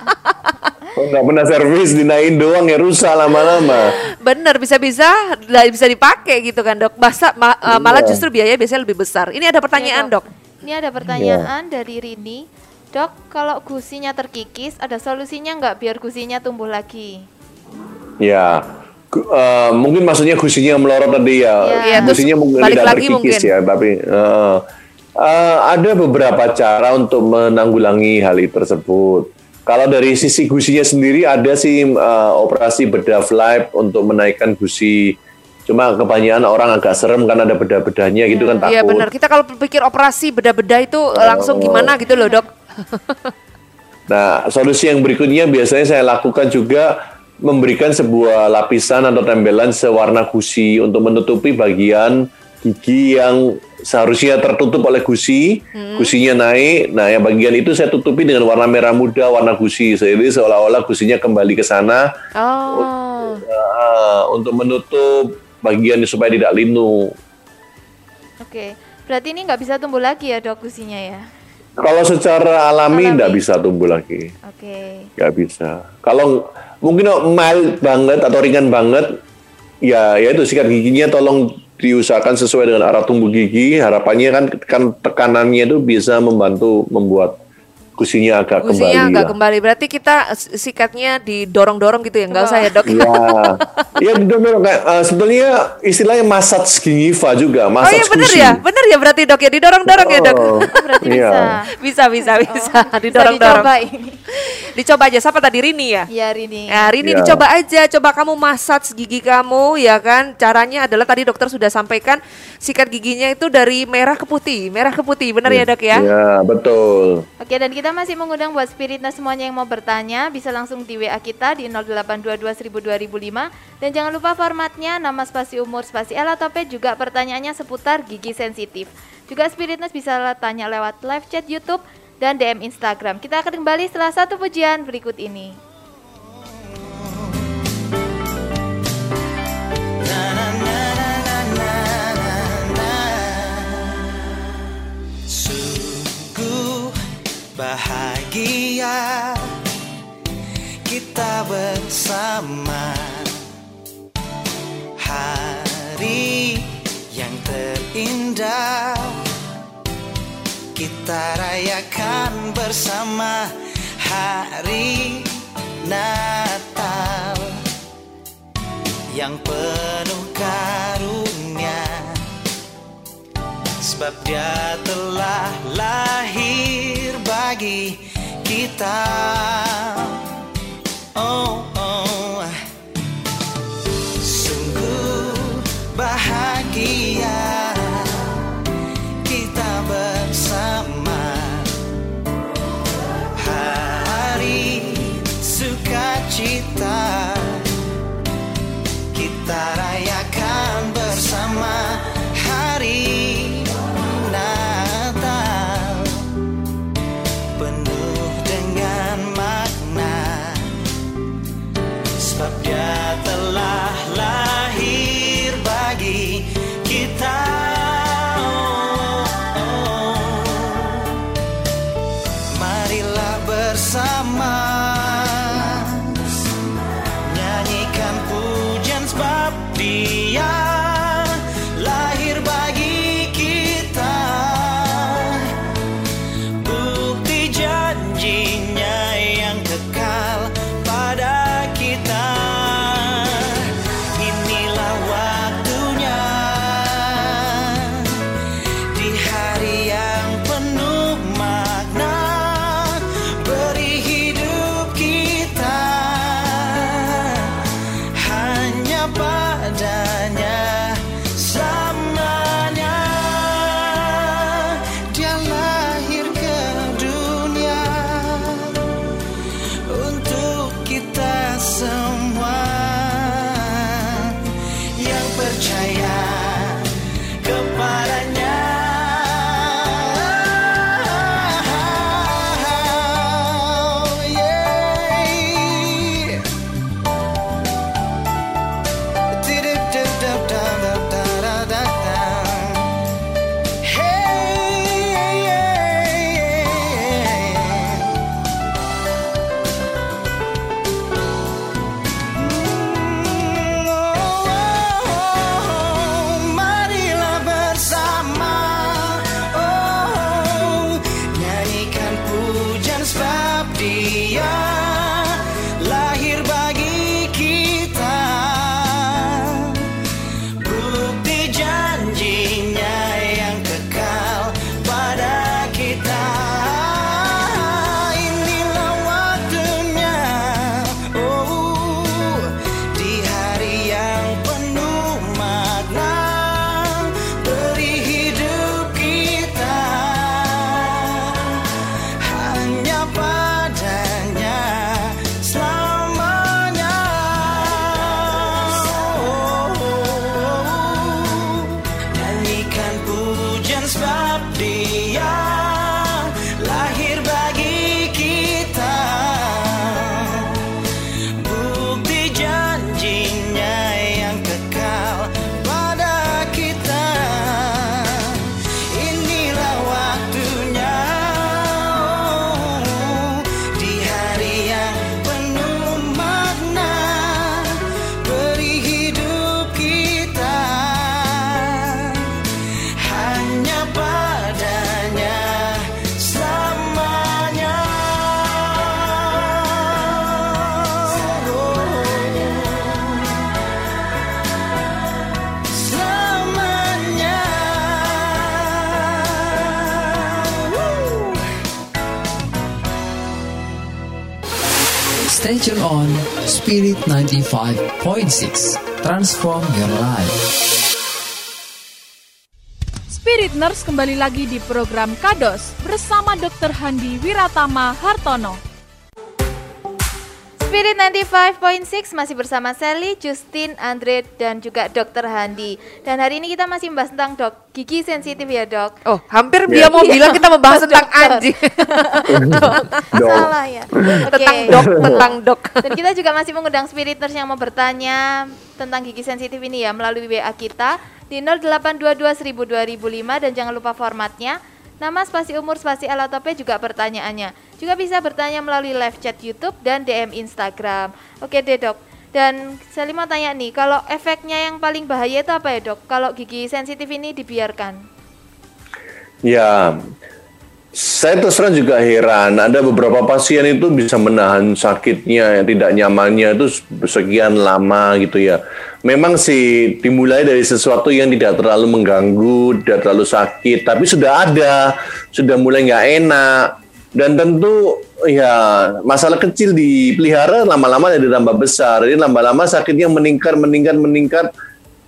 nggak pernah servis dinain doang ya rusak lama-lama. Bener bisa-bisa bisa dipakai gitu kan dok. Masa ma uh, malah justru biaya biasanya lebih besar. Ini ada pertanyaan ya, dok. dok. Ini ada pertanyaan ya. dari Rini. Dok, kalau gusinya terkikis, ada solusinya nggak biar gusinya tumbuh lagi? Ya, uh, mungkin maksudnya gusinya melorot tadi ya. ya. Gusinya mungkin tidak terkikis mungkin. ya, tapi uh, uh, ada beberapa cara untuk menanggulangi hal itu tersebut. Kalau dari sisi gusinya sendiri ada sih uh, operasi bedah flap untuk menaikkan gusi. Cuma kebanyakan orang agak serem karena ada bedah-bedahnya gitu kan iya, takut. Iya benar. Kita kalau pikir operasi bedah-bedah itu langsung gimana gitu loh dok. nah solusi yang berikutnya biasanya saya lakukan juga memberikan sebuah lapisan atau tembelan sewarna gusi untuk menutupi bagian gigi yang seharusnya tertutup oleh gusi, hmm. gusinya naik. Nah, yang bagian itu saya tutupi dengan warna merah muda, warna gusi. Jadi seolah-olah gusinya kembali ke sana oh. untuk, uh, untuk menutup bagian supaya tidak linu. Oke, berarti ini nggak bisa tumbuh lagi ya dok gusinya ya? Kalau secara alami nggak bisa tumbuh lagi. Oke. Nggak bisa. Kalau mungkin mild banget atau ringan banget, ya ya itu sikat giginya tolong diusahakan sesuai dengan arah tumbuh gigi. Harapannya kan, kan tekanannya itu bisa membantu membuat gusinya agak gusinya kembali. agak lah. kembali. Berarti kita sikatnya didorong-dorong gitu ya, enggak usah ya dok? Iya, ya didorong-dorong. Uh, sebenarnya istilahnya masat gingiva juga, masat Oh iya benar ya, benar ya berarti dok ya, didorong-dorong oh, ya dok? Oh, berarti iya. bisa. Bisa, bisa, bisa, oh, didorong-dorong. Dicoba aja, siapa tadi Rini ya? Iya Rini. Nah, Rini ya. dicoba aja, coba kamu masat gigi kamu ya kan. Caranya adalah tadi dokter sudah sampaikan sikat giginya itu dari merah ke putih, merah ke putih, benar ya, ya dok ya? Iya betul. Oke dan kita kita masih mengundang buat spiritnya semuanya yang mau bertanya bisa langsung di WA kita di 0822 1000 dan jangan lupa formatnya nama spasi umur spasi L atau P juga pertanyaannya seputar gigi sensitif. Juga spiritness bisa tanya lewat live chat YouTube dan DM Instagram. Kita akan kembali setelah satu pujian berikut ini. Bahagia. Kita bersama. Hari yang terindah. Kita rayakan bersama Hari Natal. Yang penuh karunia. Sebab dia telah lahir bagi kita. Oh, oh 95.6. Transform your life. Spirit Nurse kembali lagi di program Kados bersama Dr. Handi Wiratama Hartono. Spirit 95.6 masih bersama Sally, Justin, Andre, dan juga Dr. Handi. Dan hari ini kita masih membahas tentang dok gigi sensitif ya dok. Oh, hampir Ya. dia mau bilang kita membahas tentang Dokter. anjing. Salah ya. tentang Oke. dok, tentang dok. Dan kita juga masih mengundang spiriters yang mau bertanya tentang gigi sensitif ini ya melalui WA kita di 0822 1000 2005 dan jangan lupa formatnya nama spasi umur spasi alatope juga pertanyaannya. Juga bisa bertanya melalui live chat YouTube dan DM Instagram. Oke deh dok. Dan saya mau tanya nih, kalau efeknya yang paling bahaya itu apa ya dok? Kalau gigi sensitif ini dibiarkan? Ya, saya terus terang juga heran. Ada beberapa pasien itu bisa menahan sakitnya, yang tidak nyamannya itu sekian lama gitu ya. Memang sih dimulai dari sesuatu yang tidak terlalu mengganggu, tidak terlalu sakit, tapi sudah ada, sudah mulai nggak enak. Dan tentu ya masalah kecil dipelihara lama-lama jadi tambah besar. Jadi lama-lama sakitnya meningkat, meningkat, meningkat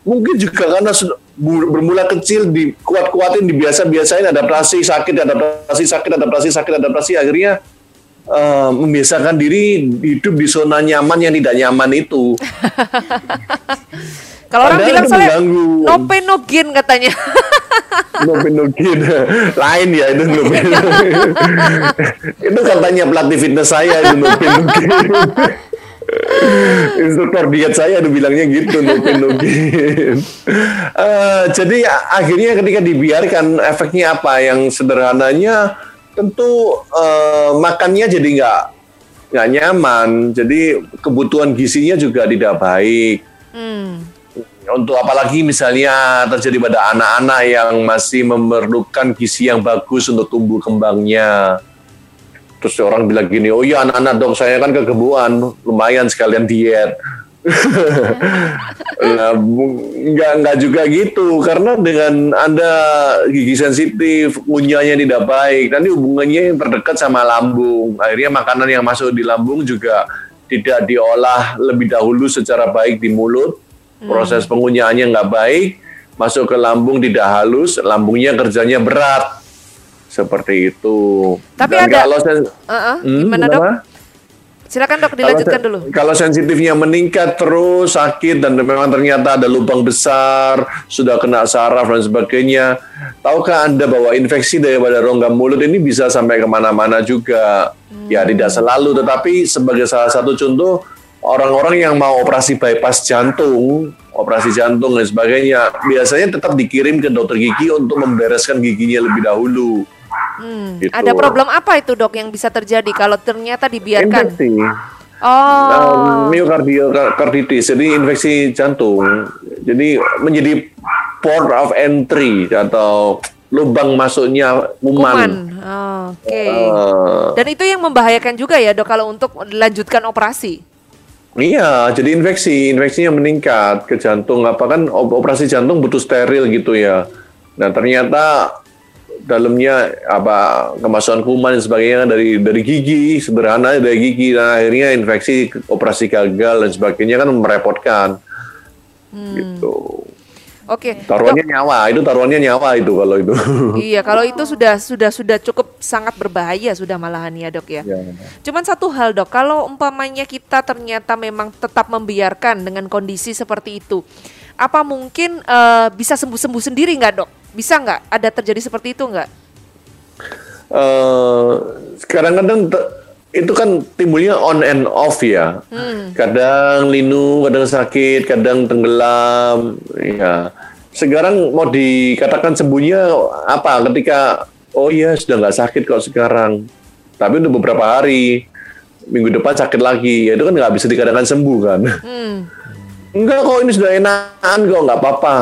mungkin juga karena bermula kecil dikuat-kuatin dibiasa-biasain adaptasi sakit adaptasi sakit adaptasi sakit adaptasi akhirnya eh, membiasakan diri hidup di zona nyaman yang tidak nyaman itu Kalau orang bilang soalnya mengganggu. no pain no gain katanya. Nopin-nopin lain ya itu Nopin itu katanya pelatih fitness saya itu Nopin-nopin instruktur diet saya ada bilangnya gitu Nopin-nopin Eh, jadi akhirnya ketika dibiarkan efeknya apa? Yang sederhananya tentu eh, makannya jadi nggak nggak nyaman. Jadi kebutuhan gizinya juga tidak baik. Hmm. Untuk apalagi misalnya terjadi pada anak-anak yang masih memerlukan gizi yang bagus untuk tumbuh kembangnya. Terus orang bilang gini, oh iya anak-anak dok saya kan kegebuan, lumayan sekalian diet. Nah, bu- nggak nggak juga gitu karena dengan anda gigi sensitif kunyahnya tidak baik nanti hubungannya yang terdekat sama lambung akhirnya makanan yang masuk di lambung juga tidak diolah lebih dahulu secara baik di mulut proses pengunyahannya nggak baik masuk ke lambung tidak halus lambungnya kerjanya berat seperti itu Tapi Dan ada- kalau sen- Uh-uh, Hmm, gimana dok? Silakan dok Kalau dilanjutkan se- dulu. Kalau sensitifnya meningkat terus sakit dan memang ternyata ada lubang besar, sudah kena saraf dan sebagainya. Tahukah Anda bahwa infeksi daripada rongga mulut ini bisa sampai ke mana-mana juga? Ya tidak selalu, tetapi sebagai salah satu contoh orang-orang yang mau operasi bypass jantung, operasi jantung dan sebagainya, biasanya tetap dikirim ke dokter gigi untuk membereskan giginya lebih dahulu. Hmm, Gitu. Ada problem apa itu dok yang bisa terjadi kalau ternyata dibiarkan? Infeksi. Oh, Um, myocarditis, jadi infeksi jantung. Jadi menjadi port of entry atau lubang masuknya kuman. kuman. Oh, Oke. Eh, Dan itu yang membahayakan juga ya dok kalau untuk dilanjutkan operasi. Iya, jadi infeksi, infeksinya meningkat ke jantung. Apa kan op- operasi jantung butuh steril gitu ya. Nah ternyata dalamnya apa kemasukan kuman dan sebagainya kan dari dari gigi sederhana dari gigi. Dan akhirnya infeksi operasi gagal dan sebagainya kan merepotkan. Gitu Oke. taruhannya nyawa itu taruhannya nyawa itu kalau itu Iya, kalau itu sudah sudah sudah cukup sangat berbahaya sudah malahan ya dok ya. Ya. Cuman satu hal dok, kalau umpamanya kita ternyata memang tetap membiarkan dengan kondisi seperti itu, apa mungkin eh, bisa sembuh-sembuh sendiri nggak dok? Bisa nggak? Ada terjadi seperti itu nggak? Eh, kadang-kadang te- itu kan timbulnya on and off ya. Kadang linu, kadang sakit, kadang tenggelam. Ya. Sekarang mau dikatakan sembuhnya apa? Ketika oh iya sudah nggak sakit kok sekarang. Tapi untuk beberapa hari, minggu depan sakit lagi. Ya itu kan nggak bisa dikatakan sembuh kan. Hmm. Enggak kok ini sudah enakan kok nggak apa-apa.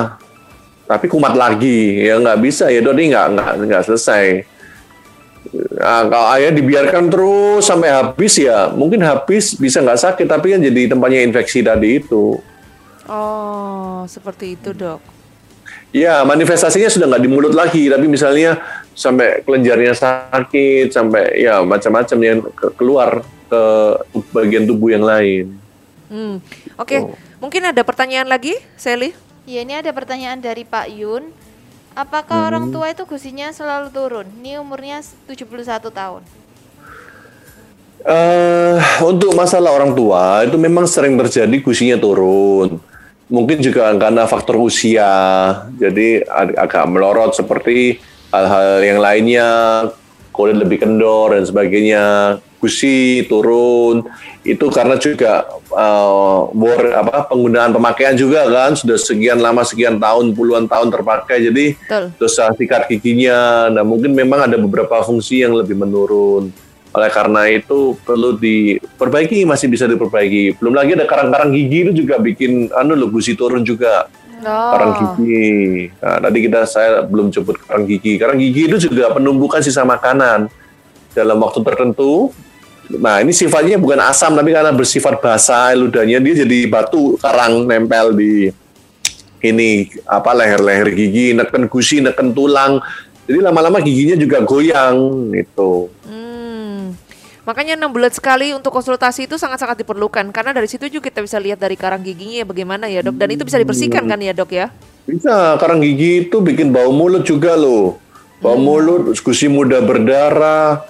Tapi kumat lagi ya nggak bisa ya Dodi nggak nggak nggak selesai. Nah, kalau ayah dibiarkan terus sampai habis ya mungkin habis bisa nggak sakit tapi kan jadi tempatnya infeksi tadi itu. Oh, seperti itu dok. Ya manifestasinya sudah nggak di mulut lagi tapi misalnya sampai kelenjarnya sakit sampai ya macam-macam yang ke- keluar ke bagian tubuh yang lain. Hmm. Oke, Oh. mungkin ada pertanyaan lagi, Sally? Ya ini ada pertanyaan dari Pak Yun. Apakah orang tua itu gusinya selalu turun? Ini umurnya 71 tahun. Eh, untuk masalah orang tua itu memang sering terjadi gusinya turun. Mungkin juga karena faktor usia, jadi ag- agak melorot seperti hal-hal yang lainnya, kulit lebih kendor dan sebagainya. Gusi turun itu karena juga eh, war- apa penggunaan pemakaian juga kan sudah sekian lama sekian tahun puluhan tahun terpakai jadi Betul. dosa sikat giginya. Nah, mungkin memang ada beberapa fungsi yang lebih menurun. Oleh karena itu perlu diperbaiki, masih bisa diperbaiki. Belum lagi ada karang-karang gigi itu juga bikin anu loh gusi turun juga. Oh. Karang gigi. Nah, tadi kita saya belum sebut karang gigi. Karang gigi itu juga penumbukan sisa makanan dalam waktu tertentu. Nah, ini sifatnya bukan asam tapi karena bersifat basah ludahnya dia jadi batu karang nempel di ini apa leher-leher gigi, neken gusi, neken tulang. Jadi lama-lama giginya juga goyang gitu. Hmm. Makanya enam bulan sekali untuk konsultasi itu sangat-sangat diperlukan karena dari situ juga kita bisa lihat dari karang giginya ya bagaimana ya dok dan itu bisa dibersihkan kan ya dok ya? Bisa, karang gigi itu bikin bau mulut juga loh. Bau mulut, gusi mudah berdarah,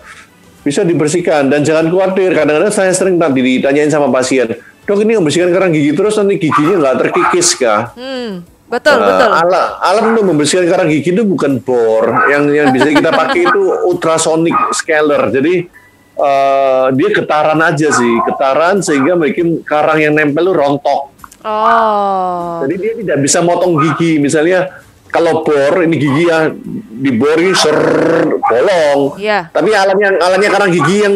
bisa dibersihkan. Dan jangan khawatir, kadang-kadang saya sering nanti ditanyain sama pasien, dok ini membersihkan karang gigi terus nanti giginya nggak terkikis kah? Hmm. Betul Nah, betul. Alat, alat untuk membersihkan karang gigi itu bukan bor, yang yang bisa kita pakai itu ultrasonic scaler. Jadi eh, dia getaran aja sih, getaran sehingga bikin karang yang nempel itu rontok. Oh. Jadi dia tidak bisa motong gigi. Misalnya kalau bor ini gigi ya dibor ini ser bolong. Iya. Tapi alatnya alatnya karang gigi yang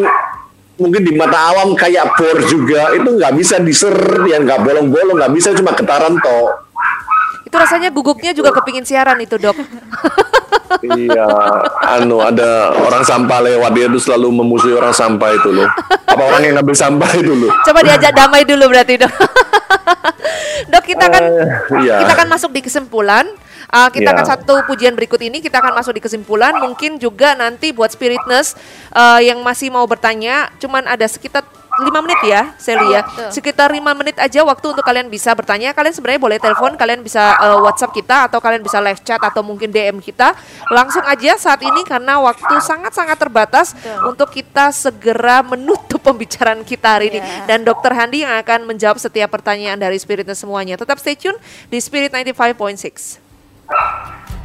mungkin di mata awam kayak bor juga itu nggak bisa diser yang nggak bolong-bolong nggak bisa cuma getaran toh. Itu rasanya guguknya juga kepingin siaran itu dok. iya, anu ada orang sampah lewat dia itu selalu memusuhi orang sampah itu loh. Apa orang yang ngambil sampah itu loh? Coba diajak damai dulu berarti dok. dok kita kan Eh, iya. kita akan masuk di kesimpulan. Uh, kita Iya. akan satu pujian berikut ini kita akan masuk di kesimpulan. Mungkin juga nanti buat spiritness uh, yang masih mau bertanya, cuman ada sekitar lima menit ya, Sally ya. betul. Sekitar lima menit aja waktu untuk kalian bisa bertanya. Kalian sebenarnya boleh telepon, kalian bisa uh, WhatsApp kita atau kalian bisa live chat atau mungkin DM kita. Langsung aja saat ini karena waktu sangat-sangat terbatas untuk kita segera menutup pembicaraan kita hari ini. Iya. Dan Dokter Handi yang akan menjawab setiap pertanyaan dari Spiritness semuanya. Tetap stay tune di Spirit 95.6.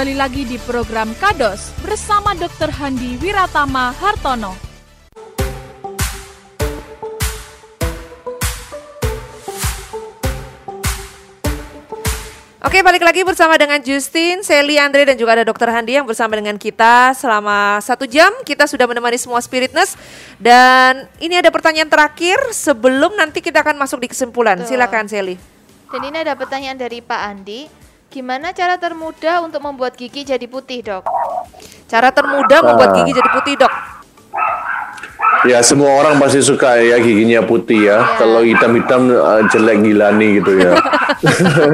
kembali lagi di program Kados bersama Dr. Handi Wiratama Hartono. Oke, balik lagi bersama dengan Justin, Sally, Andre, dan juga ada Dokter Handi yang bersama dengan kita selama satu jam. Kita sudah menemani semua spiritness dan ini ada pertanyaan terakhir sebelum nanti kita akan masuk di kesimpulan. Silakan, Sally. Dan ini ada pertanyaan dari Pak Andi. Gimana cara termudah untuk membuat gigi jadi putih, Dok? Cara termudah membuat gigi jadi putih, dok. Ya semua orang pasti suka ya giginya putih ya. Kalau hitam-hitam eh, jelek gilani gitu ya.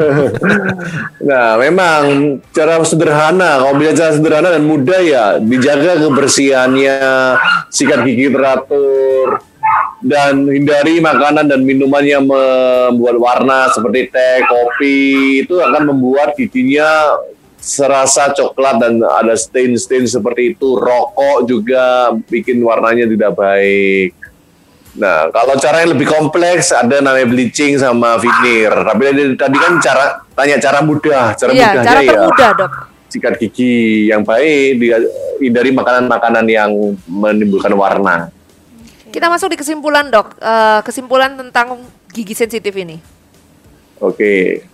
nah memang cara sederhana, kalau bisa cara sederhana dan mudah ya dijaga kebersihannya, sikat gigi teratur, dan hindari makanan dan minuman yang membuat warna seperti teh, kopi itu akan membuat giginya serasa coklat dan ada stain-stain seperti itu. Rokok juga bikin warnanya tidak baik. Nah, kalau cara yang lebih kompleks ada namanya bleaching sama veneer. Tapi tadi, kan cara tanya cara mudah, cara Iya, mudahnya cara ya termudah, dok. sikat gigi yang baik, hindari makanan-makanan yang menimbulkan warna. Kita masuk di kesimpulan, dok. Eh, kesimpulan tentang gigi sensitif ini. Oke.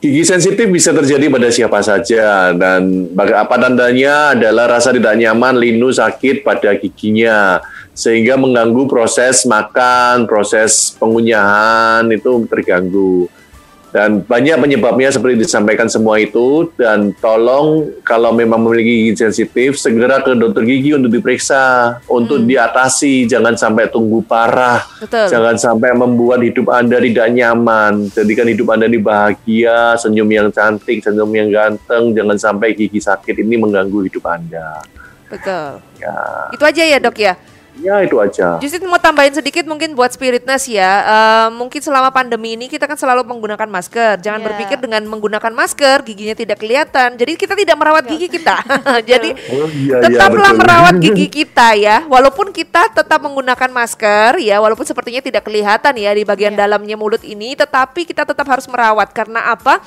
Gigi sensitif bisa terjadi pada siapa saja dan baga- apa tandanya adalah rasa tidak nyaman, linu, sakit pada giginya sehingga mengganggu proses makan, proses pengunyahan itu terganggu. Dan banyak penyebabnya seperti disampaikan semua itu dan tolong kalau memang memiliki gigi sensitif segera ke dokter gigi untuk diperiksa, untuk diatasi, jangan sampai tunggu parah. Betul. Jangan sampai membuat hidup Anda tidak nyaman. Jadikan hidup Anda ini bahagia, senyum yang cantik, senyum yang ganteng. Jangan sampai gigi sakit ini mengganggu hidup Anda. Betul. Ya, Itu aja ya, dok ya. Ya itu aja. Justin mau tambahin sedikit mungkin buat spiritness ya. Eh, mungkin selama pandemi ini kita kan selalu menggunakan masker. Jangan Iya. berpikir dengan menggunakan masker giginya tidak kelihatan. Jadi kita tidak merawat gigi kita. Jadi Oh iya, iya, tetaplah betul. merawat gigi kita ya. Walaupun kita tetap menggunakan masker ya, walaupun sepertinya tidak kelihatan ya di bagian Iya. dalamnya mulut ini, tetapi kita tetap harus merawat karena apa?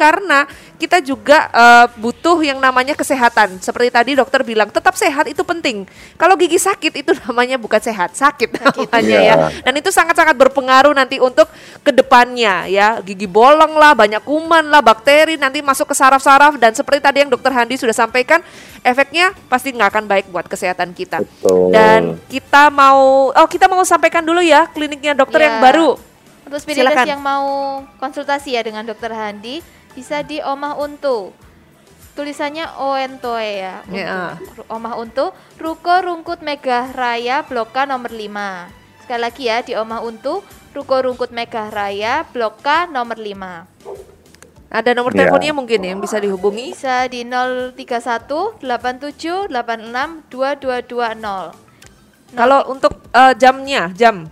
Karena kita juga eh, butuh yang namanya kesehatan. Seperti tadi dokter bilang, tetap sehat itu penting. Kalau gigi sakit itu namanya bukan sehat, sakit, namanya Iya. ya. Dan itu sangat-sangat berpengaruh nanti untuk ke depannya ya. Gigi bolong lah, banyak kuman lah, bakteri nanti masuk ke saraf-saraf dan seperti tadi yang dokter Handi sudah sampaikan, efeknya pasti nggak akan baik buat kesehatan kita. Betul. Dan kita mau, oh kita mau sampaikan dulu ya kliniknya dokter yang Ya. baru. Untuk spiritus Silakan. yang mau konsultasi ya dengan Dokter Handi, bisa di Omah Untu. Tulisannya Oentoe ya. Untu. Ya. Ru- Omah Untu, Ruko Rungkut Megah Raya, Blok K nomor 5. Sekali lagi ya di Omah Untu, Ruko Rungkut Megah Raya, Blok K nomor 5. Ada nomor Ya. teleponnya mungkin yang bisa dihubungi. Bisa di 031 87 86 2220. Kalau untuk eh, jamnya, jam.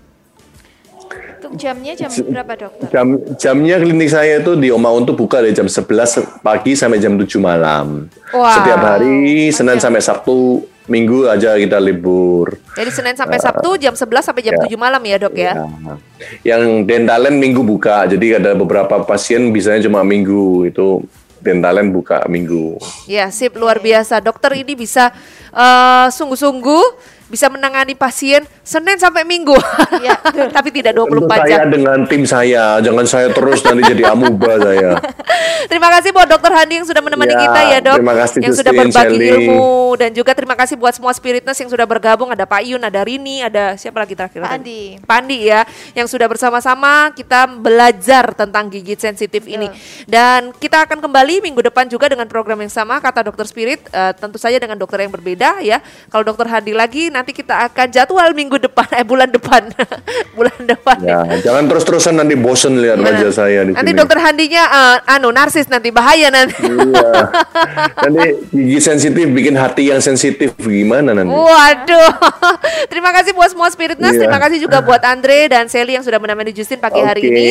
Untuk jamnya jam berapa dokter? Jam jamnya klinik saya itu di Oma Untuk buka dari jam 11 pagi sampai jam 7 malam. Wah. Setiap hari Senin sampai Sabtu, Minggu aja kita libur. Jadi Senin sampai Sabtu jam 11 sampai jam Ya. 7 malam ya dok ya. Nah, Yang dentalen minggu buka, jadi ada beberapa pasien bisanya cuma minggu itu dentalen buka minggu. Ya sip luar biasa. Dokter ini bisa eh, sungguh-sungguh bisa menangani pasien Senin sampai Minggu. Ya, Tapi tidak Tentu 24 saya jam. dengan tim saya, jangan saya terus nanti jadi amuba saya. Terima kasih buat Dokter Handi yang sudah menemani Ya, kita ya dok, terima kasih, yang sudah berbagi Sally. ilmu dan juga terima kasih buat semua spiritness yang sudah bergabung. Ada Pak Yun, ada Rini, ada siapa lagi terakhir? Pak Andi. Pak Andi ya, yang sudah bersama-sama kita belajar tentang gigi sensitif ini. Dan kita akan kembali minggu depan juga dengan program yang sama kata Dokter Spirit, eh, tentu saja dengan dokter yang berbeda ya. Kalau Dokter Handi lagi, nanti kita akan jadwal minggu depan, eh bulan depan, bulan depan. Ya, jangan terus-terusan nanti bosen lihat wajah saya di Nanti sini. dokter Handinya eh, anu narsis nanti bahaya nanti. Iya. Nanti gigi sensitif bikin hati yang sensitif gimana nanti? Waduh. Terima kasih buat semua spiritness, Iya. terima kasih juga buat Andre dan Sally yang sudah menemani Justin pagi hari Oke. ini.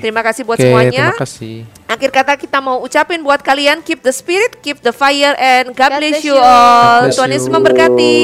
Terima kasih buat Oke, semuanya. terima kasih. Akhir kata kita mau ucapin buat kalian keep the spirit, keep the fire and God, God bless bless you all. God bless Tuhan. Yesus memberkati.